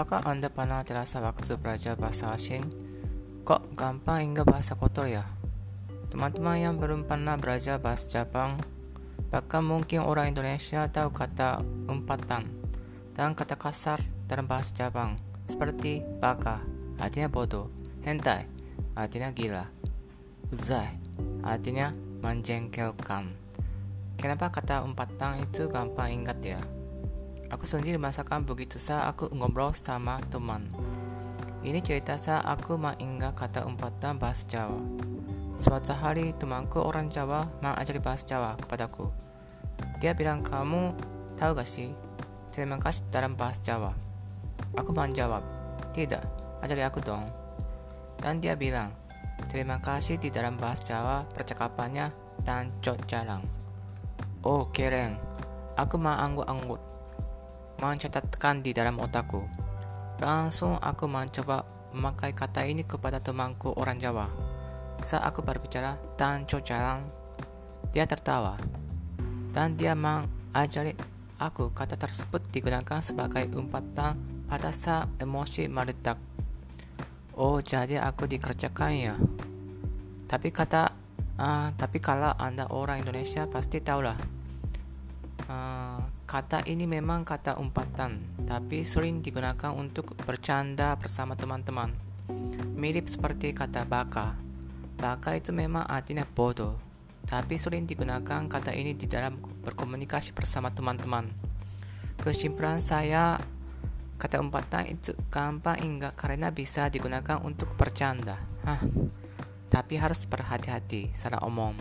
Apakah Anda pernah terasa waktu belajar bahasa asing? Kok gampang hingga bahasa kotor ya? Teman-teman yang belum pernah belajar bahasa Jepang, bahkan mungkin orang Indonesia tahu kata umpatan dan kata kasar dalam bahasa Jepang, seperti baka, artinya bodoh, hentai, artinya gila, uzai, artinya menjengkelkan. Kenapa kata umpatan itu gampang ingat ya? Aku sendiri merasakan begitu saat aku ngobrol sama teman. Ini cerita saat aku mengingat kata umpatan bahasa Jawa. Suatu hari temanku orang Jawa mengajari bahasa Jawa kepadaku. Dia bilang kamu tahu gak sih terima kasih dalam bahasa Jawa. Aku menjawab, tidak, ajari aku dong. Dan dia bilang, terima kasih di dalam bahasa Jawa percakapannya dan cok jarang. Oh keren, aku mau anggut-anggut mencatatkan di dalam otakku. Langsung aku mencoba memakai kata ini kepada temanku orang Jawa. Saat aku berbicara dan jarang, dia tertawa. Dan dia mengajari aku kata tersebut digunakan sebagai umpatan pada saat emosi meledak. Oh, jadi aku dikerjakan ya. Tapi kata, uh, tapi kalau anda orang Indonesia pasti tahulah. Uh, Kata ini memang kata umpatan, tapi sering digunakan untuk bercanda bersama teman-teman. Mirip seperti kata baka. Baka itu memang artinya bodoh, tapi sering digunakan kata ini di dalam berkomunikasi bersama teman-teman. Kesimpulan saya, kata umpatan itu gampang ingat karena bisa digunakan untuk bercanda. Hah, tapi harus berhati-hati secara umum.